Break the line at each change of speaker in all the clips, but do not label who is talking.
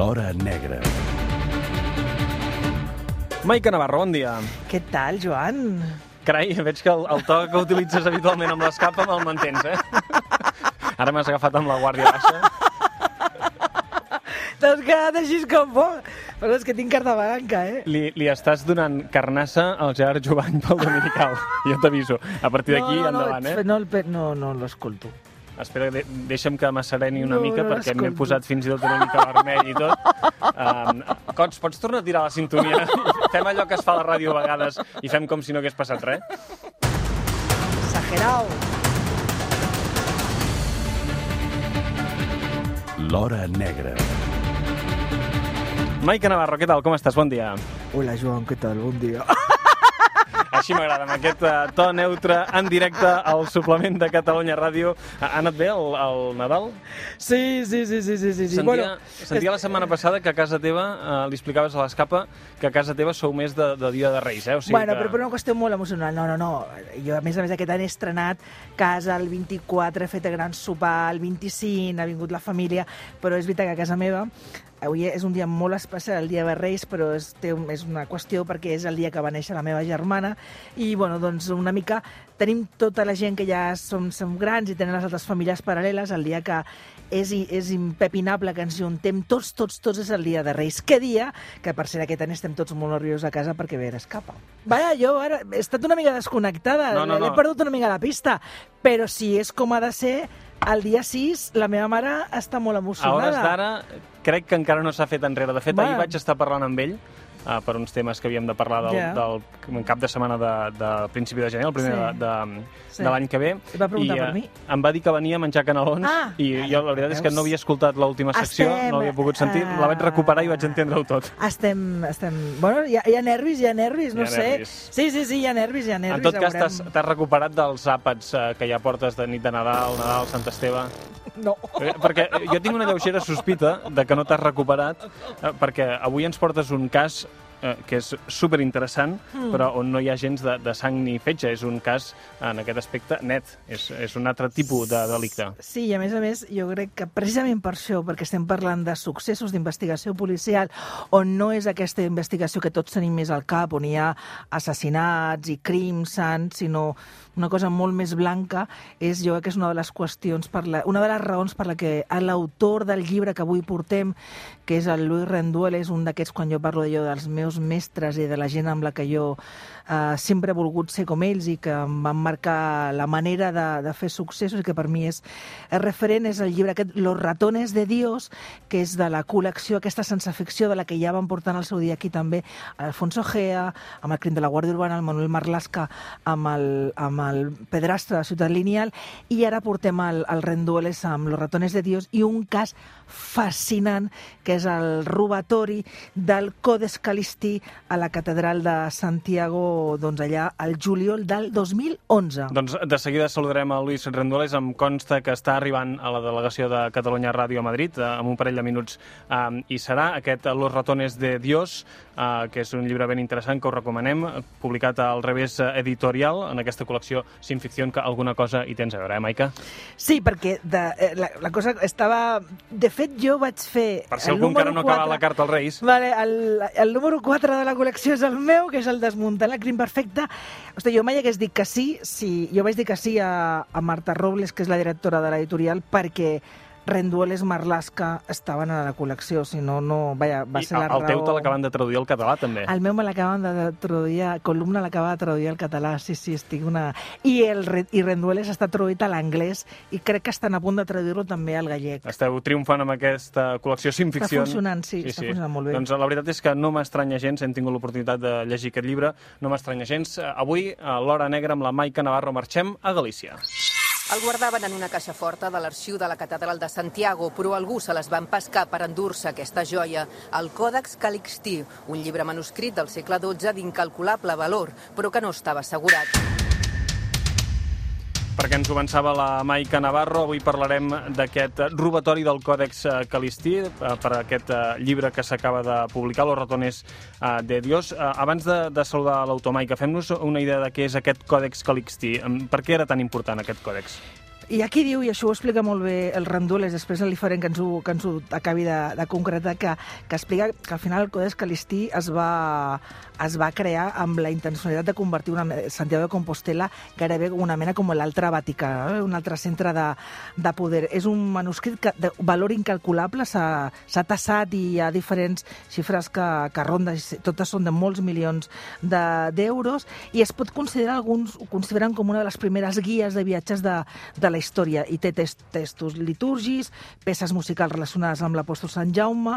L'Hora Negra.
Maica Navarro, bon dia.
Què tal, Joan?
Carai, veig que el, el to que utilitzes habitualment amb l'escapa me'l mantens, eh? Ara m'has agafat amb la guàrdia baixa.
T'has quedat així com bo. Però és que tinc carta blanca, eh?
Li, li estàs donant carnassa al Gerard Jovany pel Dominical. Jo t'aviso. A partir d'aquí,
no, no,
endavant,
no,
eh?
No, el pe- no, no l'escolto.
Espera, de, deixa'm que m'assereni una
No,
mica
no
perquè m'he posat fins i tot una mica vermell i tot. Um, Cots, pots tornar a tirar la sintonia? fem allò que es fa a la ràdio a vegades i fem com si no hagués passat res.
Exagerao.
L'Hora Negra.
Maica Navarro, què tal? Com estàs? Bon dia.
Hola, Joan, què tal? Bon dia.
Així m'agrada, amb aquest uh, to neutre en directe al suplement de Catalunya Ràdio. Ha, anat bé el, el Nadal?
Sí, sí, sí, sí, sí, sí.
Sentia, sentia la setmana passada que a casa teva, uh, li explicaves a l'escapa, que a casa teva sou més de, de Dia de Reis, eh? O sigui
bueno,
que...
però per una qüestió molt emocional. No, no, no. Jo, a més a més, aquest any he estrenat casa el 24, he fet el gran sopar, el 25, ha vingut la família, però és veritat que a casa meva avui és un dia molt especial, el dia de Reis, però és, té, és una qüestió perquè és el dia que va néixer la meva germana i, bueno, doncs una mica tenim tota la gent que ja som, som grans i tenen les altres famílies paral·leles, el dia que és, és impepinable que ens juntem tots, tots, tots és el dia de Reis. Què dia? Que per ser aquest any estem tots molt nerviosos a casa perquè ve escapa. Vaja, jo ara he estat una mica desconnectada,
No, no,
he
no.
perdut una mica la pista, però si és com ha de ser, el dia 6 la meva mare està molt
A
emocionada.
hores d'ara, crec que encara no s'ha fet enrere. De fet,
Va.
ahir vaig estar parlant amb ell uh, per uns temes que havíem de parlar del,
Ja.
del cap de setmana de, de principi de gener, el primer
Sí.
de, de,
Sí.
de l'any que ve.
I va preguntar
I,
per
eh,
mi.
Em va dir que venia a menjar canelons
Ah,
i jo la veritat és que
veus?
no havia escoltat l'última secció,
Estem,
no l'havia pogut sentir, la vaig recuperar i vaig entendre-ho tot.
Estem, estem... Bueno, hi ha, hi ha nervis, hi ha nervis, no
Hi ha
sé.
nervis.
Sí, sí, sí, hi ha nervis, hi ha nervis.
En tot cas,
veurem.
t'has recuperat dels àpats eh, que ja portes de nit de Nadal, Nadal, Sant Esteve...
No.
Perquè jo tinc una lleugera sospita de que no t'has recuperat, eh, perquè avui ens portes un cas eh, que és super interessant,
Hmm.
però on no hi ha gens de, de sang ni fetge. És un cas, en aquest aspecte, net. És, és un altre tipus de delicte.
Sí, i a més a més, jo crec que precisament per això, perquè estem parlant de successos d'investigació policial, on no és aquesta investigació que tots tenim més al cap, on hi ha assassinats i crims sants, sinó una cosa molt més blanca, és jo crec que és una de les qüestions, per la, una de les raons per la que l'autor del llibre que avui portem, que és el Luis Renduel, és un d'aquests, quan jo parlo d'allò dels meus mestres i de la gent amb la que jo eh, sempre he volgut ser com ells i que em van marcar la manera de, de fer successos i que per mi és, és referent, és el llibre aquest Los ratones de Dios, que és de la col·lecció, aquesta sense ficció de la que ja van portant el seu dia aquí també Alfonso Gea, amb el crim de la Guàrdia Urbana, el Manuel Marlasca, amb el, amb el pedrastre Ciutat Lineal, i ara portem el, el Rendueles amb Los ratones de Dios i un cas fascinant, que és el robatori del Codes Calistí a la catedral de Santiago, doncs allà, al juliol del 2011.
Doncs de seguida saludarem a Luis Rendueles. Em consta que està arribant a la delegació de Catalunya Ràdio a Madrid eh, en un parell de minuts eh, i serà aquest Los ratones de Dios, eh, que és un llibre ben interessant que us recomanem, publicat al revés editorial en aquesta col·lecció Sin Ficción, que alguna cosa hi tens a veure, eh, Maica?
Sí, perquè de, eh, la, la cosa estava... De fet, jo vaig fer...
Per si algú encara no
número
acaba la carta als Reis.
Vale, el, el número 4 de la col·lecció és el meu, que és el Desmuntant el crim perfecte. Hosti, jo mai hagués dit que sí, si jo vaig dir que sí a, a Marta Robles, que és la directora de l'editorial, perquè Rendueles Marlaska estaven a la col·lecció, si no, no... Vaja, va
I
ser la
el teu
raó...
te l'acaben de traduir al català, també.
El meu me l'acaben de traduir, columna l'acaba de traduir al català, sí, sí, estic una... I, el, i Rendueles està traduït a l'anglès i crec que estan a punt de traduir-lo també al gallec.
Esteu triomfant amb aquesta col·lecció Sin
Està
Ficción.
funcionant, sí, està funcionant molt bé.
Doncs la veritat és que no m'estranya gens, hem tingut l'oportunitat de llegir aquest llibre, no m'estranya gens. Avui, a l'Hora Negra, amb la Maica Navarro, marxem a Galícia.
El guardaven en una caixa forta de l'arxiu de la catedral de Santiago, però algú se les van pescar per endur-se aquesta joia, el Còdex Calixtí, un llibre manuscrit del segle XII d'incalculable valor, però que no estava assegurat.
Perquè ens ho avançava la Maica Navarro, avui parlarem d'aquest robatori del Còdex eh, Calistí, eh, per aquest eh, llibre que s'acaba de publicar, Los ratones de Dios. Abans de, de saludar l'autor Maica, fem-nos una idea de què és aquest Còdex Calistí. Per què era tan important aquest còdex?
I aquí diu, i això ho explica molt bé el Randules, després li farem que ens ho, que ens ho acabi de, de concretar, que, que explica que al final el Codex Calistí es va, es va crear amb la intencionalitat de convertir una, Santiago de Compostela gairebé una mena com l'altre Vaticà, eh? un altre centre de, de poder. És un manuscrit que, de valor incalculable, s'ha tassat i hi ha diferents xifres que, que ronden, totes són de molts milions d'euros, de, i es pot considerar, alguns ho consideren com una de les primeres guies de viatges de, de la història i té test, testos litúrgics, peces musicals relacionades amb l'apòstol Sant Jaume,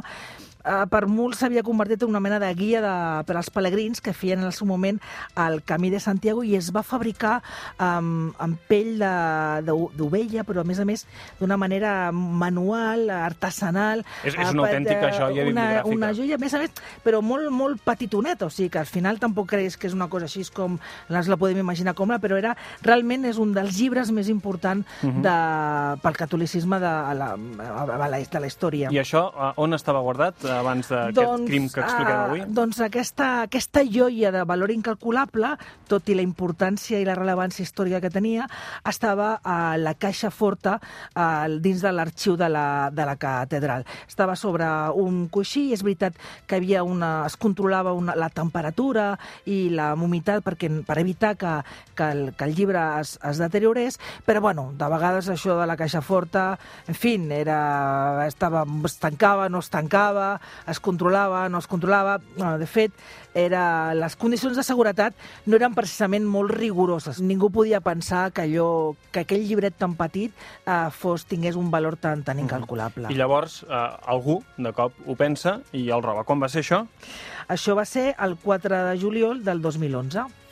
eh, per molts s'havia convertit en una mena de guia de, per als pelegrins que feien en el seu moment el Camí de Santiago i es va fabricar amb, amb pell d'ovella, però a més a més d'una manera manual, artesanal.
És, és una autèntica joia
una,
bibliogràfica.
Una joia, a més a més, però molt, molt petitoneta, o sigui que al final tampoc creus que és una cosa així com ens la podem imaginar com la, però era, realment és un dels llibres més importants uh -huh. de, pel catolicisme de, a la, de la història.
I això on estava guardat? Abans d'aquest doncs, crim que expliquem
uh,
avui?
Doncs aquesta, aquesta joia de valor incalculable, tot i la importància i la rellevància històrica que tenia, estava a la caixa forta uh, dins de l'arxiu de, la, de la catedral. Estava sobre un coixí, és veritat que havia una, es controlava una, la temperatura i la humitat perquè, per evitar que, que, el, que el llibre es, es deteriorés, però bueno, de vegades això de la caixa forta, en fi, era, estava, es tancava, no es tancava, es controlava, no es controlava. De fet, era, les condicions de seguretat no eren precisament molt rigoroses. Ningú podia pensar que, allò, que aquell llibret tan petit eh, fos, tingués un valor tan, tan incalculable.
I llavors eh, algú, de cop, ho pensa i el roba. Quan va ser això?
Això va ser el 4 de juliol del 2011.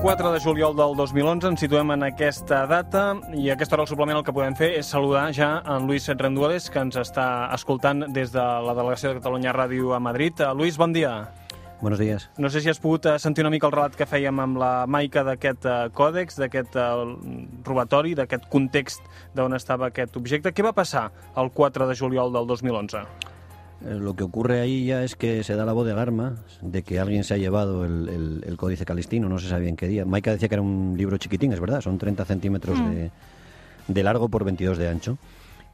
4 de juliol del 2011 ens situem en aquesta data i a aquesta hora el suplement el que podem fer és saludar ja en Luis Rendueles que ens està escoltant des de la delegació de Catalunya Ràdio a Madrid. Uh, Luis, bon dia.
Buenos días.
No sé si has pogut uh, sentir una mica el relat que fèiem amb la Maica d'aquest uh, còdex, d'aquest robatori, d'aquest context d'on estava aquest objecte. Què va passar el 4 de juliol del 2011?
Eh, lo que ocurre ahí ya es que se da la voz de alarma de que alguien se ha llevado el, el, el Códice Calistino, no se sabía en qué día. Maika decía que era un libro chiquitín, es verdad, son 30 centímetros mm. de, de, largo por 22 de ancho.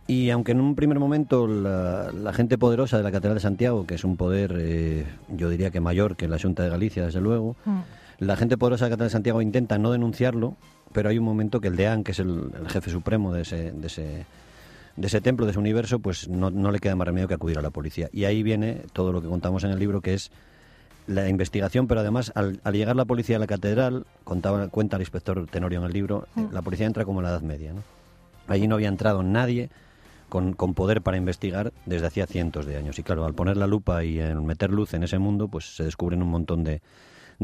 Y aunque en un primer momento la, la, gente poderosa de la Catedral de Santiago, que es un poder, eh, yo diría que mayor que la Junta de Galicia, desde luego, mm. la gente poderosa de la Catedral de Santiago intenta no denunciarlo, pero hay un momento que el deán, que es el, el jefe supremo de ese, de ese de ese templo, de ese universo, pues no, no le queda más remedio que acudir a la policía. Y ahí viene todo lo que contamos en el libro, que es la investigación, pero además al, al, llegar la policía a la catedral, contaba, cuenta el inspector Tenorio en el libro, mm. la policía entra como en la Edad Media. ¿no? Allí no había entrado nadie con, con, poder para investigar desde hacía cientos de años. Y claro, al poner la lupa y en meter luz en ese mundo, pues se descubren un montón de,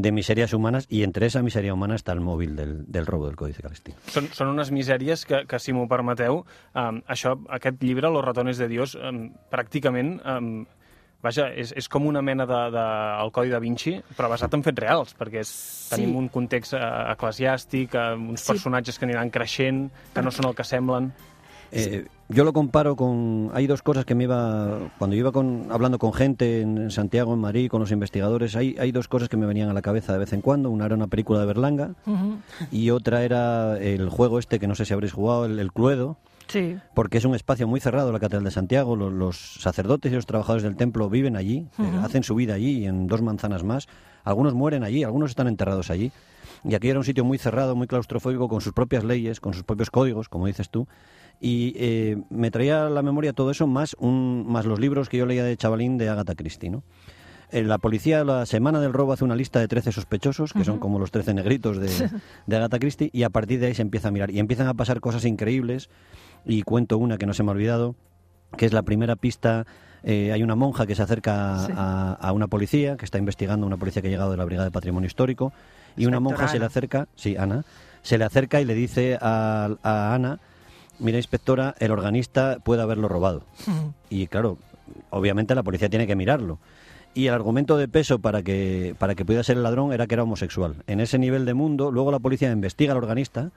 de misèries humanes i entre esa misèria humana està el mòbil del, del robo del Códice Calistí.
Són, són unes misèries que, que si m'ho permeteu, um, això, aquest llibre, Los ratones de Dios, um, pràcticament um, vaja, és, és com una mena de, de el Codi da Vinci, però basat en fets reals, perquè és, sí. tenim un context uh, eclesiàstic, uh, uns sí. personatges que aniran creixent, que no són el que semblen.
Eh, yo lo comparo con... Hay dos cosas que me iba... Cuando yo iba con, hablando con gente en Santiago, en Madrid, con los investigadores, hay, hay dos cosas que me venían a la cabeza de vez en cuando. Una era una película de Berlanga uh -huh. y otra era el juego este que no sé si habréis jugado, el, el Cluedo.
Sí.
Porque es un espacio muy cerrado, la Catedral de Santiago. Los, los sacerdotes y los trabajadores del templo viven allí, uh -huh. eh, hacen su vida allí y en dos manzanas más. Algunos mueren allí, algunos están enterrados allí. Y aquí era un sitio muy cerrado, muy claustrofóbico, con sus propias leyes, con sus propios códigos, como dices tú. Y eh, me traía a la memoria todo eso, más, un, más los libros que yo leía de chavalín de Agatha Christie, ¿no? Eh, la policía la semana del robo hace una lista de 13 sospechosos, que uh -huh. son como los 13 negritos de, de Agatha Christie, y a partir de ahí se empieza a mirar. Y empiezan a pasar cosas increíbles, y cuento una que no se me ha olvidado, que es la primera pista eh, hay una monja que se acerca sí. a, a, una policía, que está investigando una policía que ha llegado de la Brigada de Patrimonio Histórico, y una monja se le acerca, sí, Ana, se le acerca y le dice a, a Ana, mira inspectora, el organista puede haberlo robado. Y claro, obviamente la policía tiene que mirarlo. Y el argumento de peso para que, para que pudiera ser el ladrón era que era homosexual. En ese nivel de mundo, luego la policía investiga al organista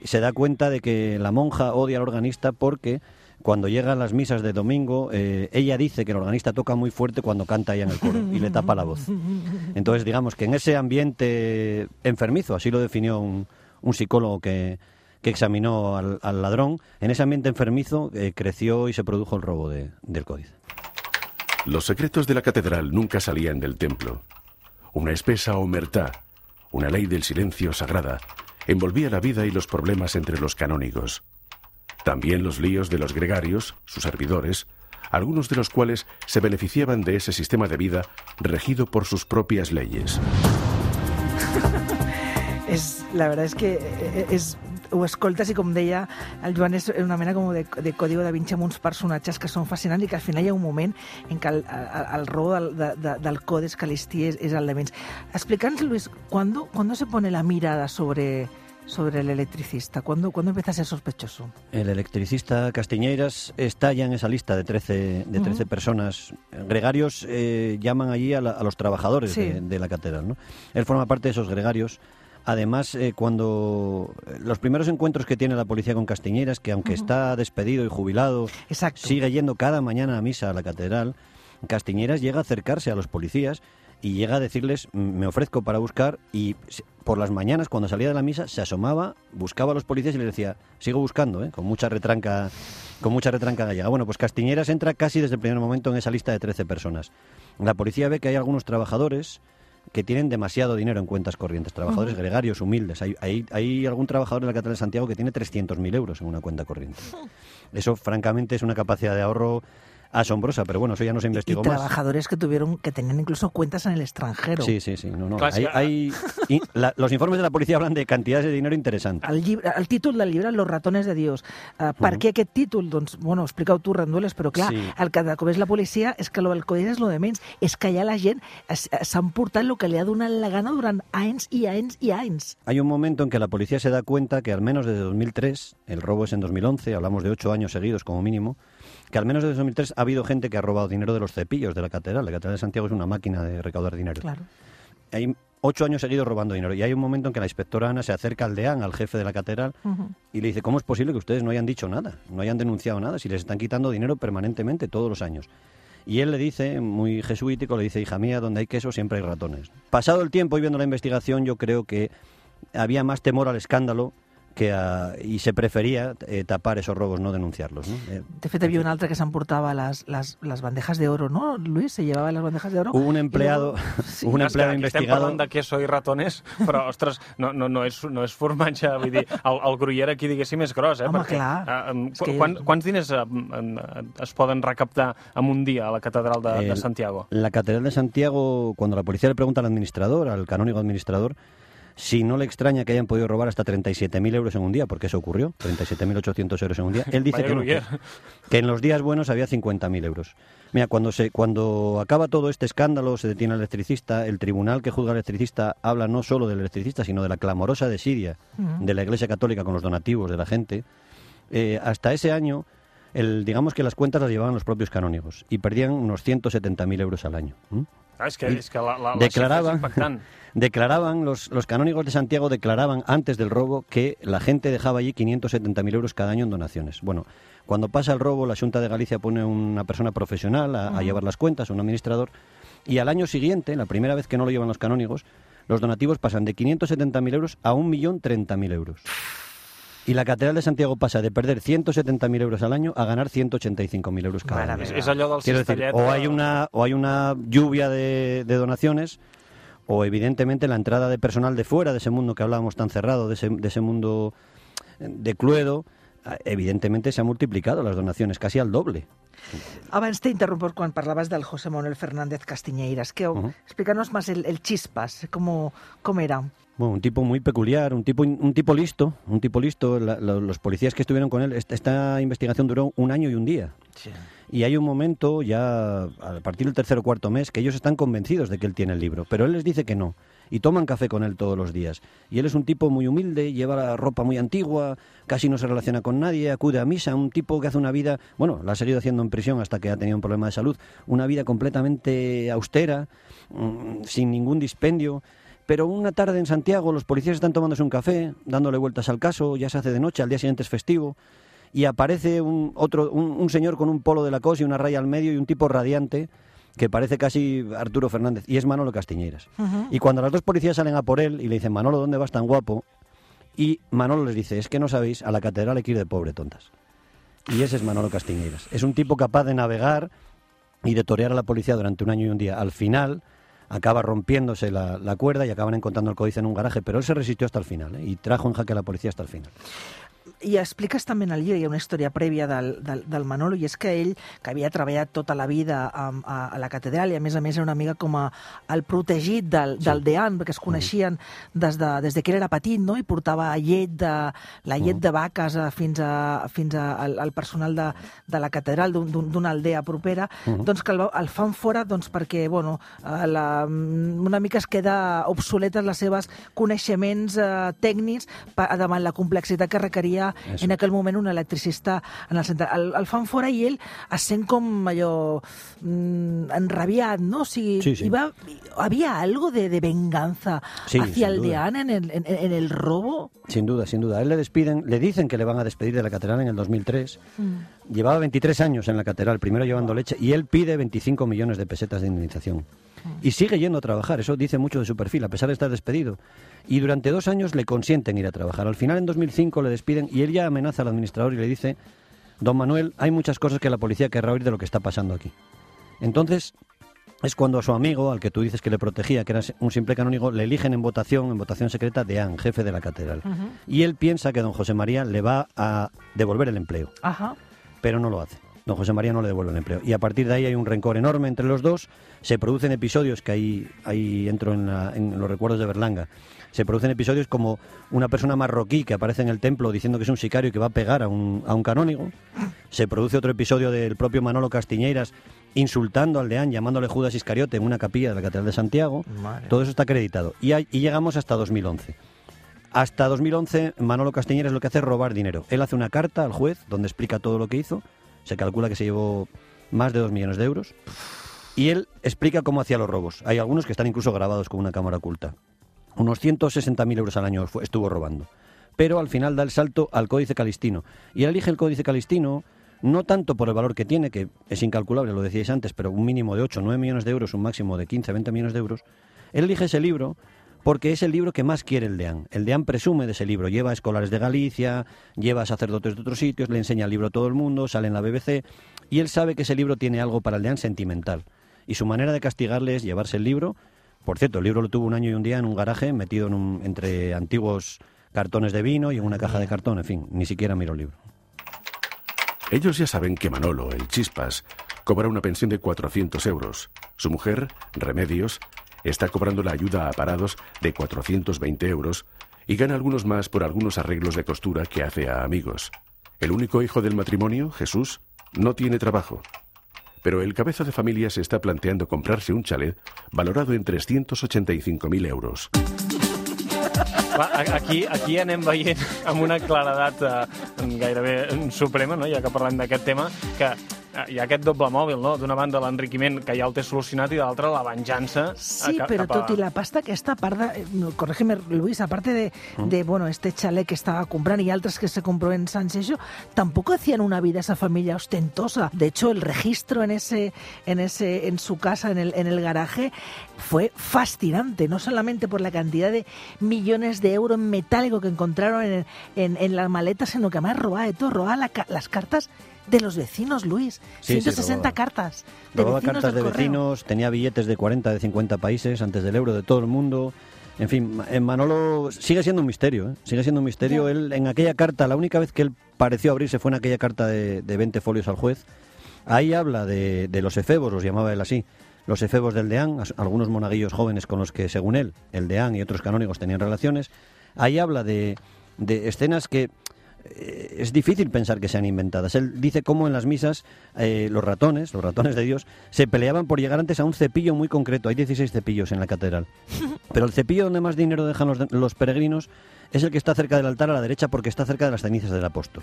y se da cuenta de que la monja odia al organista porque cuando llegan las misas de domingo, eh, ella dice que el organista toca muy fuerte cuando canta ella en el coro y le tapa la voz. Entonces, digamos que en ese ambiente enfermizo, así lo definió un, un psicólogo que, que examinó al, al ladrón, en ese ambiente enfermizo eh, creció y se produjo el robo de- del códice.
Los secretos de la catedral nunca salían del templo. Una espesa omertá, una ley del silencio sagrada, envolvía la vida y los problemas entre los canónigos. También los líos de los gregarios, sus servidores, algunos de los cuales se beneficiaban de ese sistema de vida regido por sus propias leyes.
És, la verdad es que eh, és, ho escoltes i com deia el Joan és una mena com de, de código da Vinci amb uns personatges que són fascinants i que al final hi ha un moment en què el, el, el robo del, de, de, del Codes Calistí és, és el de menys. Explica'ns, Luis, ¿cuándo, ¿cuándo se pone la mirada sobre, sobre el electricista? ¿Cuándo, ¿Cuándo empieza a ser sospechoso?
El electricista Castiñeiras está ya en esa lista de 13, de 13 personas. Gregarios eh, llaman allí a, la- a los trabajadores
Sí.
de, de la catedral. ¿no? Él forma parte de esos gregarios. Además, eh, cuando los primeros encuentros que tiene la policía con Castiñeiras, que aunque está despedido y jubilado,
Exacto.
sigue yendo cada mañana a misa a la catedral, Castiñeiras llega a acercarse a los policías y llega a decirles, "Mm, me ofrezco para buscar, y por las mañanas, cuando salía de la misa, se asomaba, buscaba a los policías y les decía, sigo buscando, ¿eh? con mucha retranca con mucha retranca gallega. Bueno, pues Castiñeras entra casi desde el primer momento en esa lista de 13 personas. La policía ve que hay algunos trabajadores que tienen demasiado dinero en cuentas corrientes, trabajadores gregarios, humildes. Hay, hay, hay algún trabajador en la Catedral de Santiago que tiene 300.000 euros en una cuenta corriente. Eso, francamente, es una capacidad de ahorro asombrosa, pero bueno, eso ya no se
y
investigó más.
trabajadores que tuvieron que tenían incluso cuentas en el extranjero.
Sí, sí, sí. No, no. Hay- hay- y la- los informes de la policía hablan de cantidades de dinero interesantes.
El, llibre, el títol del llibre, Los ratones de Dios. Uh, per què aquest títol? Doncs, bueno, explica-ho tu, Rendueles, però clar,
Sí.
el que és la policia és que lo del codi és lo de menys. És que ja la gent es- s'han portat el que li ha donat la gana durant anys i anys i anys.
Hay un momento en que la policía se da cuenta que al menos desde 2003, el robo es en 2011, hablamos de ocho años seguidos como mínimo, que al menos desde 2003 ha habido gente que ha robado dinero de los cepillos de la catedral. La catedral de Santiago es una máquina de recaudar dinero.
Claro.
Hay ocho años seguidos robando dinero. Y hay un momento en que la inspectora Ana se acerca al deán, al jefe de la catedral, y le dice, ¿cómo es posible que ustedes no hayan dicho nada, no hayan denunciado nada, si les están quitando dinero permanentemente todos los años? Y él le dice, muy jesuítico, le dice, hija mía, donde hay queso siempre hay ratones. Pasado el tiempo y viendo la investigación, yo creo que había más temor al escándalo que a- y se prefería eh, tapar esos robos, no denunciarlos. ¿no? Eh,
De fet, hi havia un altre que s'emportava les, les, les bandejas de oro, no, Luis? Se llevava les bandejas de oro.
hubo un
i
empleado,
luego- Sí.
un empleado
aquí Estem
investigado...
parlant de queso i ratones, però, ostres, no, no, no, és, no és formatge, vull dir, el, el gruyere aquí, diguéssim, és gros, eh?
Home,
perquè,
clar.
eh,
És que-
quan, quants diners eh, eh, es poden recaptar en un dia a la catedral de, de
El-
Santiago?
La Catedral de Santiago, cuando la policía le pregunta al administrador, al canónigo administrador, si no le extraña que hayan podido robar hasta 37.000 euros en un día, porque eso ocurrió, 37.800 euros en un día, él dice que, no, que,
gruyere.
que en los días buenos había 50.000 euros. Mira, cuando, se, cuando acaba todo este escándalo, se detiene al electricista, el tribunal que juzga al electricista habla no solo del electricista, sino de la clamorosa desidia de la Iglesia Católica con los donativos de la gente. Eh, hasta ese año, el, digamos que las cuentas las llevaban los propios canónigos y perdían unos 170.000 euros al año.
Clar, és que, la, la, la impactant.
Declaraban, los, los canónigos de Santiago declaraban antes del robo que la gente dejaba allí 570.000 euros cada año en donaciones. Bueno, cuando pasa el robo, la Junta de Galicia pone una persona profesional a, a llevar las cuentas, un administrador, y al año siguiente, la primera vez que no lo llevan los canónigos, los donativos pasan de 570.000 euros a 1.030.000 euros. Y la Catedral de Santiago pasa de perder 170.000 euros al año a ganar 185.000 euros cada
Mare
año.
És, és allò del
Quiero decir, o hay una, o hay una lluvia de, de donaciones, o evidentemente la entrada de personal de fuera de ese mundo que hablábamos tan cerrado, de ese, de ese mundo de Cluedo, eh, evidentemente se han multiplicado las donaciones, casi al doble.
Abans t'he interromput quan parlaves del José Manuel Fernández Castiñeiras. Que. Explícanos más el, el chispas, cómo, cómo era.
Bueno, un tipo muy peculiar, un tipo, un tipo listo, un tipo listo. La- la- los policías que estuvieron con él, esta, esta investigación duró un año y un día. Y hay un momento, ya a partir del tercer o cuarto mes, que ellos están convencidos de que él tiene el libro, pero él les dice que no. Y toman café con él todos los días. Y él es un tipo muy humilde, lleva la ropa muy antigua, casi no se relaciona con nadie, acude a misa, un tipo que hace una vida, bueno, la ha seguido haciendo en prisión hasta que ha tenido un problema de salud, una vida completamente austera, mm, sin ningún dispendio. Pero una tarde en Santiago los policías están tomándose un café, dándole vueltas al caso, ya se hace de noche, al día siguiente es festivo, y aparece un, otro, un, un señor con un polo de la cosa y una raya al medio y un tipo radiante que parece casi Arturo Fernández, y es Manolo Castiñeiras. Y cuando las dos policías salen a por él y le dicen, Manolo, ¿dónde vas tan guapo? Y Manolo les dice, es que no sabéis, a la catedral hay que ir de pobre, tontas. Y ese es Manolo Castiñeiras. Es un tipo capaz de navegar y de torear a la policía durante un año y un día. Al final acaba rompiéndose la, la cuerda y acaban encontrando el códice en un garaje, pero él se resistió hasta el final ¿eh? y trajo en jaque a la policía hasta el final.
I expliques també en el llibre, hi ha una història prèvia del, del, del Manolo, i és que ell, que havia treballat tota la vida a, a, a la catedral, i a més a més era una mica com a, el protegit del, sí. del dean, perquè es coneixien des de, des de que era petit, no? i portava llet de, la llet de vaques a, fins, a, fins a, al, al personal de, de la catedral d'una aldea propera, uh -huh. doncs que el, el fan fora doncs, perquè bueno, eh, la, una mica es queda obsoletes les seves coneixements eh, tècnics davant la complexitat que requeria Eso. en aquell moment un electricista en el centre. El, el fan fora i ell es sent com allò mm, enrabiat, no? O sigui,
Sí,
va, havia algo de, de venganza
Sí,
hacia deán en el, en, en el robo.
Sin duda, sin duda. A él le despiden, le dicen que le van a despedir de la catedral en el 2003.
Mm.
Llevaba 23 años en la catedral, primero llevando leche, y él pide 25 millones de pesetas de indemnización. Y sigue yendo a trabajar, eso dice mucho de su perfil, a pesar de estar despedido. Y durante dos años le consienten ir a trabajar. Al final, en 2005, le despiden y él ya amenaza al administrador y le dice, don Manuel, hay muchas cosas que la policía querrá oír de lo que está pasando aquí. Entonces, es cuando a su amigo, al que tú dices que le protegía, que era un simple canónigo, le eligen en votación, en votación secreta, deán, jefe de la catedral. Y él piensa que don José María le va a devolver el empleo
Ajá.
pero no lo hace. Don José María no le devuelve el empleo. Y a partir de ahí hay un rencor enorme entre los dos. Se producen episodios que ahí, ahí entro en, la- en los recuerdos de Berlanga. Se producen episodios como una persona marroquí que aparece en el templo diciendo que es un sicario y que va a pegar a un, a un canónigo. Se produce otro episodio del propio Manolo Castiñeiras insultando al deán, llamándole Judas Iscariote en una capilla de la Catedral de Santiago.
Madre.
Todo eso está acreditado. Y, hay- y llegamos hasta 2011. Hasta 2011, Manolo Castiñeras lo que hace es robar dinero. Él hace una carta al juez donde explica todo lo que hizo. Se calcula que se llevó más de 2 millones de euros. Y él explica cómo hacía los robos. Hay algunos que están incluso grabados con una cámara oculta. Unos 160.000 euros al año estuvo robando. Pero al final da el salto al Códice Calistino. Y él elige el Códice Calistino no tanto por el valor que tiene, que es incalculable, lo decíais antes, pero un mínimo de 8 o 9 millones de euros, un máximo de 15 20 millones de euros. Él elige ese libro porque es el libro que más quiere el DEAN. El DEAN presume de ese libro, lleva a escolares de Galicia, lleva a sacerdotes de otros sitios, le enseña el libro a todo el mundo, sale en la BBC, y él sabe que ese libro tiene algo para el DEAN sentimental. Y su manera de castigarle es llevarse el libro. Por cierto, el libro lo tuvo un año y un día en un garaje, metido entre antiguos cartones de vino y en una caja de cartón, en fin, ni siquiera miró el libro.
Ellos ya saben que Manolo, el Chispas, cobra una pensión de 400 euros. Su mujer, Remedios, está cobrando la ayuda a parados de 420 euros y gana algunos más por algunos arreglos de costura que hace a amigos. El único hijo del matrimonio, Jesús, no tiene trabajo. Pero el cabeza de familia se está planteando comprarse un chalet valorado en 385.000 euros.
Aquí, aquí anem veient amb una claredat eh, gairebé suprema, no? ja que parlem d'aquest tema, que hi ha aquest doble mòbil, no? d'una banda l'enriquiment que ja el té solucionat i de l'altra la venjança. eh,
Sí, pero
a-
tot i la pasta aquesta, a part de, eh, no, corrígeme, Luis, aparte de, de bueno, este chalet que estaba comprando y otras que se compró en San Xenxo, tampoco hacían una vida esa familia ostentosa. De hecho, el registro en ese, en ese, en su casa, en el, en el garaje, fue fascinante, no solamente por la cantidad de millones de euros en metálico que encontraron en, en, en la maleta, sino que además robaba de todo, robaba la ca- las cartas de los vecinos, Luis.
Sí, sí,
160
robaba.
cartas. De
Robaba
vecinos
cartas de
correo.
vecinos, tenía billetes de 40, de 50 países antes del euro, de todo el mundo. En fin, eh, Manolo sigue siendo un misterio, ¿eh? sigue siendo un misterio. Él, en aquella carta, la única vez que él pareció abrirse fue en aquella carta de, de 20 folios al juez. Ahí habla de, de los efebos, los llamaba él así, los efebos del deán, algunos monaguillos jóvenes con los que, según él, el deán y otros canónigos tenían relaciones. Ahí habla de, de escenas que es difícil pensar que sean inventadas. Él dice cómo en las misas eh, los ratones, los ratones de Dios, se peleaban por llegar antes a un cepillo muy concreto. Hay 16 cepillos en la catedral. Pero el cepillo donde más dinero dejan los, los peregrinos es el que está cerca del altar a la derecha porque está cerca de las cenizas del apóstol.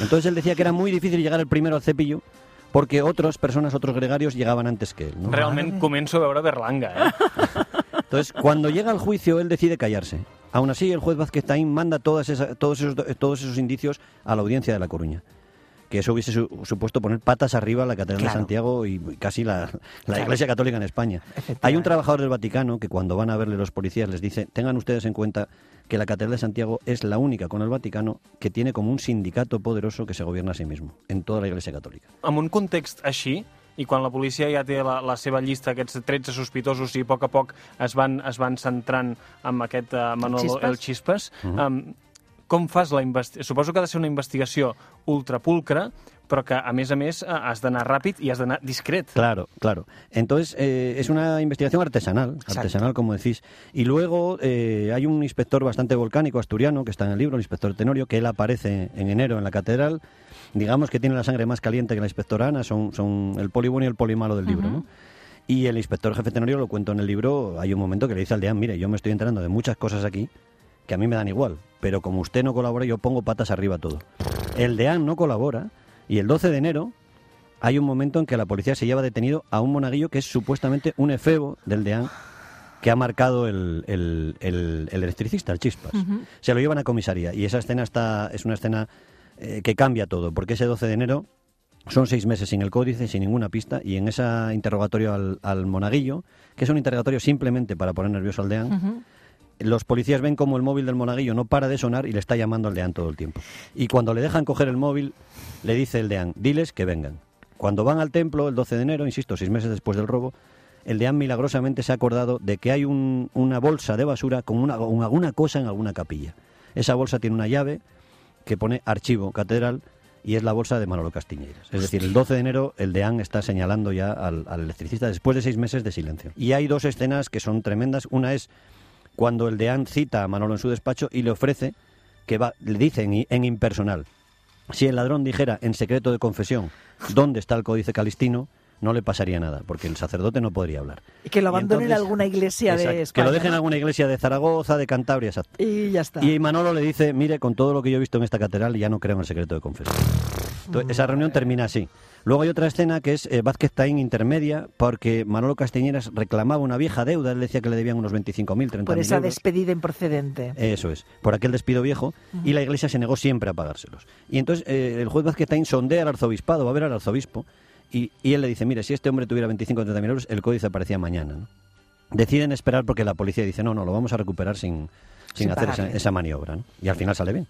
Entonces él decía que era muy difícil llegar el primero al cepillo porque otras personas, otros gregarios, llegaban antes que él. ¿no?
Realment començo a veure Berlanga, eh?
Entonces, cuando llega al juicio, él decide callarse. Aún así, el juez Vázquez Taín manda todas todos, esos, todos esos indicios a la audiencia de La Coruña. que eso hubiese su- supuesto poner patas arriba a la Catedral
Claro.
de Santiago y casi la, la
Claro.
Iglesia Católica en España. Hay un trabajador del Vaticano que cuando van a verle los policías les dice, tengan ustedes en cuenta que la Catedral de Santiago es la única con el Vaticano que tiene como un sindicato poderoso que se gobierna a sí mismo, en toda la Iglesia Católica.
En un context així, i quan la policia ja té la, la seva llista, aquests 13 sospitosos, i a poc a poc es van, es van centrant amb aquest uh, Manolo
Chispas.
El Chispas, um, com fas la investigació? Suposo que ha de ser una investigació ultrapulcra, però que, a més a més, eh, has d'anar ràpid i has d'anar discret.
Claro, claro. Entonces, eh, es una investigación artesanal,
Exacto.
artesanal, como decís. Y luego eh, hay un inspector bastante volcánico asturiano que está en el libro, el inspector Tenorio, que él aparece en enero en la catedral. Digamos que tiene la sangre más caliente que la inspectora Ana, son, son el poli bueno y el poli malo del libro, ¿no? Y el inspector jefe Tenorio, lo cuento en el libro, hay un momento que le dice al deán, mire, yo me estoy enterando de muchas cosas aquí que a mí me dan igual, pero como usted no colabora, yo pongo patas arriba todo. El deán no colabora y el 12 de enero hay un momento en que la policía se lleva detenido a un monaguillo que es supuestamente un efebo del deán que ha marcado el, el- el- el electricista, el chispas. Se lo llevan a comisaría y esa escena está, es una escena eh, que cambia todo, porque ese 12 de enero son seis meses sin el códice, sin ninguna pista, y en ese interrogatorio al, al monaguillo, que es un interrogatorio simplemente para poner nervioso al deán, los policías ven como el móvil del monaguillo no para de sonar y le está llamando al deán todo el tiempo. Y cuando le dejan coger el móvil, le dice el deán, diles que vengan. Cuando van al templo el 12 de enero, insisto, seis meses después del robo, el deán milagrosamente se ha acordado de que hay un- una bolsa de basura con una, alguna cosa en alguna capilla. Esa bolsa tiene una llave que pone archivo catedral y es la bolsa de Manolo Castiñeiras. Es decir, el 12 de enero el deán está señalando ya al electricista después de seis meses de silencio. Y hay dos escenas que son tremendas. Una es cuando el deán cita a Manolo en su despacho y le ofrece que va, le dice en, en impersonal, si el ladrón dijera en secreto de confesión dónde está el códice calistino, no le pasaría nada, porque el sacerdote no podría hablar.
Y que lo abandonen en alguna iglesia
Exacto,
de
Que lo dejen en alguna iglesia de Zaragoza, de Cantabria, exacto.
Y ya está.
Y Manolo le dice, mire, con todo lo que yo he visto en esta catedral, ya no creo en el secreto de confesión. Entonces, esa reunión termina así. Luego hay otra escena que es eh, Vázquez Taín intermedia, porque Manolo Castañeras reclamaba una vieja deuda, él decía que le debían unos 25.000, 30.000
Por esa
euros.
despedida improcedente.
Eso es, por aquel despido viejo, y la iglesia se negó siempre a pagárselos. Y entonces eh, el juez Vázquez Taín sondea al arzobispado, va a ver al arzobispo, y, y él le dice, mire, si este hombre tuviera 25 o 30 mil euros, el códice aparecía mañana. ¿no? Deciden esperar porque la policía dice, no, no, lo vamos a recuperar sin, sin,
Sin
hacer esa, esa maniobra. ¿no? Y al final sale bien.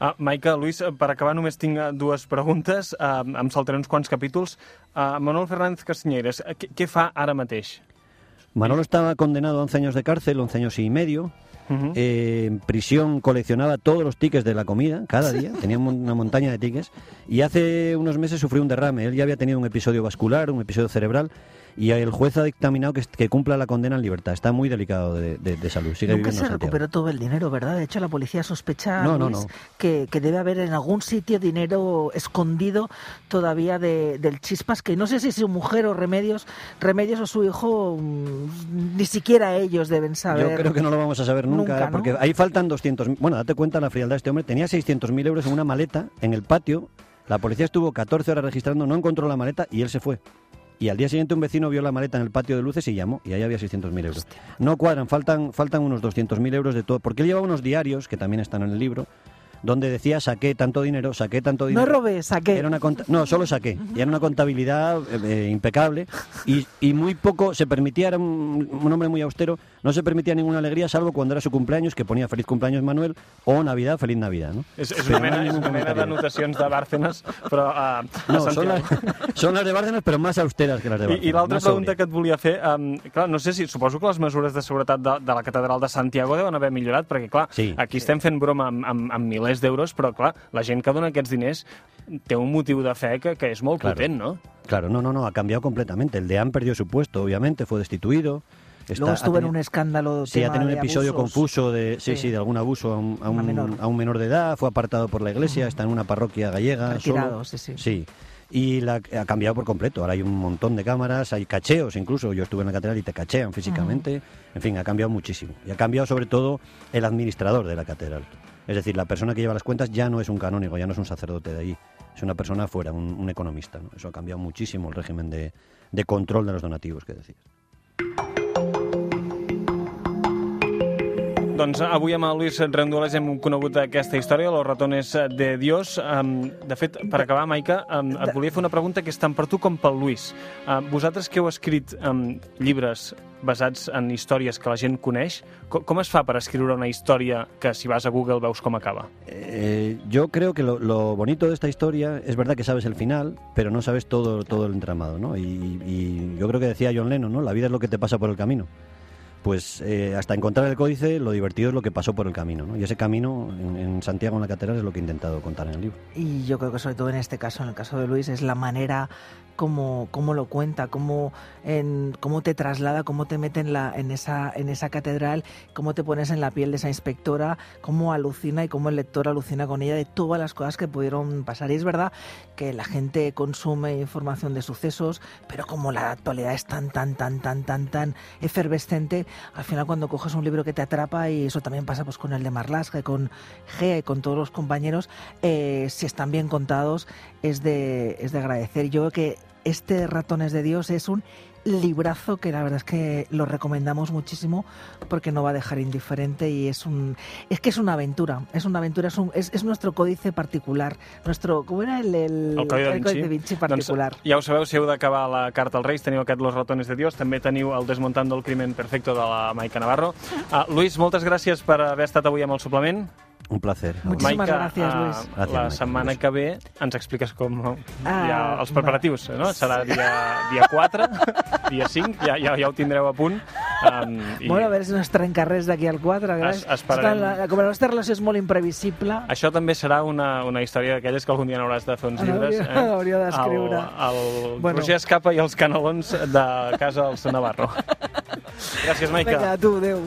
Uh, Maica, Luis, eh, per acabar només tinc eh, dues preguntes, uh, em saltaré uns quants capítols. Uh, Manuel Fernández Castanyeres, eh, què, què fa ara mateix?
Manolo estaba condenado a 11 años de cárcel, 11 años y medio.
Uh
Eh, en prisión coleccionaba todos los tickets de la comida cada día, tenía una montaña de tickets y hace unos meses sufrió un derrame. Él ya había tenido un episodio vascular, un episodio cerebral y el juez ha dictaminado que, que cumpla la condena en libertad. Está muy delicado de, de- de salud, sigue
Nunca se
Santiago.
recuperó todo el dinero, ¿verdad? De hecho, la policía sospecha
No, no,
Luis,
no.
Que, que debe haber en algún sitio dinero escondido todavía de, del Chispas, que no sé si su mujer o Remedios, Remedios o su hijo, mm, ni siquiera ellos deben saber.
Yo creo que no lo vamos a saber nunca,
Nunca, ¿no?
porque ahí faltan 200. Bueno, date cuenta la frialdad de este hombre. Tenía 600.000 euros en una maleta en el patio. La policía estuvo 14 horas registrando, no encontró la maleta y él se fue. Y al día siguiente un vecino vio la maleta en el patio de luces y llamó, y ahí había 600.000 euros. No cuadran, faltan, faltan unos 200.000 euros de todo, porque él llevaba unos diarios, que también están en el libro, donde decía saqué tanto dinero, saqué tanto dinero.
No robé, saqué.
Era una no, solo saqué. Y era una contabilidad eh, eh, impecable y, y muy poco se permitía, era un, un hombre muy austero, no se permitía ninguna alegría salvo cuando era su cumpleaños, que ponía feliz cumpleaños Manuel o Navidad, feliz Navidad. ¿no?
És, és,
Però
una
no
mena,
ha
és una mena d'anotacions de Bárcenas, però uh, a
No,
Santiago.
las, son las de Bárcenas, pero más austeras que las de
I,
Bárcenas.
i l'altra
más
pregunta que et volia fer, um, clar, no sé si, suposo que les mesures de seguretat de, de la catedral de Santiago deuen haver millorat, perquè, clar,
Sí.
aquí estem fent broma amb, amb, amb milers d'euros, però, clar, la gent que dona aquests diners té un motiu de fe que, que és molt
Claro.
potent, no?
Claro, no, no, no, ha cambiado completamente. El deán perdió su puesto, obviamente, fue destituido. Está-
Luego estuvo en
tenido-
un escándalo.
Sí, ha tenido un episodio
abusos.
confuso de, sí,
Sí.
sí, de algún abuso a un, a
Una
un-
menor.
a un menor de edad, fue apartado por la iglesia, está en una parroquia gallega.
Retirado,
solo.
sí, sí.
Sí. Y la, ha cambiado por completo. Ahora hay un montón de cámaras, hay cacheos incluso. Yo estuve en la catedral y te cachean físicamente. En fin, ha cambiado muchísimo. Y ha cambiado sobre todo el administrador de la catedral. Es decir, la persona que lleva las cuentas ya no es un canónigo, ya no es un sacerdote de allí. Es una persona afuera, un, un economista. ¿no? Eso ha cambiado muchísimo el régimen de, de control de los donativos que decías.
Doncs avui amb el Luis Rendueles hem conegut aquesta història, Los ratones de Dios. De fet, per acabar, Maica, et volia fer una pregunta que és tant per tu com pel Luis. Vosaltres que heu escrit llibres basats en històries que la gent coneix, com, com es fa per escriure una història que si vas a Google veus com acaba?
Eh, yo creo que lo, lo, bonito de esta historia es verdad que sabes el final, pero no sabes todo, todo el entramado, ¿no? Y, y yo creo que decía John Lennon, ¿no? La vida es lo que te pasa por el camino pues eh, hasta encontrar el códice, lo divertido es lo que pasó por el camino. ¿no? Y ese camino en, Santiago, en la catedral, es lo que he intentado contar en el libro.
Y yo creo que sobre todo en este caso, en el caso de Luis, es la manera como, como lo cuenta, cómo, cómo te traslada, cómo te mete en, la, en, esa, en esa catedral, cómo te pones en la piel de esa inspectora, cómo alucina y cómo el lector alucina con ella de todas las cosas que pudieron pasar. Y es verdad que la gente consume información de sucesos, pero como la actualidad es tan, tan, tan, tan, tan, tan efervescente, al final cuando coges un libro que te atrapa, y eso también pasa pues con el de Marlaska, con G, y con todos los compañeros, eh, si están bien contados, es de, es de agradecer. Yo creo que este Ratones de Dios es un librazo que la verdad es que lo recomendamos muchísimo porque no va a dejar indiferente y es un es que es una aventura es una aventura es, un, es, es nuestro códice particular nuestro ¿cómo era? El, el,
el Codi de Vinci,
el de Vinci particular.
doncs, ja ho sabeu, si heu d'acabar la carta als Reis teniu aquest Los ratones de Dios també teniu el Desmontando el crimen perfecto de la Maica Navarro. Uh, Luis, moltes gràcies per haver estat avui amb el suplement
Un placer.
Muchísimas
Maica,
gracias, Luis.
Uh,
Gracias,
la
Maica.
setmana que ve ens expliques com uh,
Ah,
ja, els preparatius, no? Serà dia, dia 4, dia 5, ja, ja, ja ho tindreu a punt. Um,
i... Bueno, a veure si no es trenca res d'aquí al 4.
Es, esperarem.
La, com la nostra relació és molt imprevisible...
Això també serà una, una història d'aquelles que algun dia n'hauràs de fer uns llibres.
Hauria, eh? hauria d'escriure.
El, el bueno. Roger Escapa i els canelons de casa dels Navarro. Gràcies, Maica.
Vinga, tu, adéu.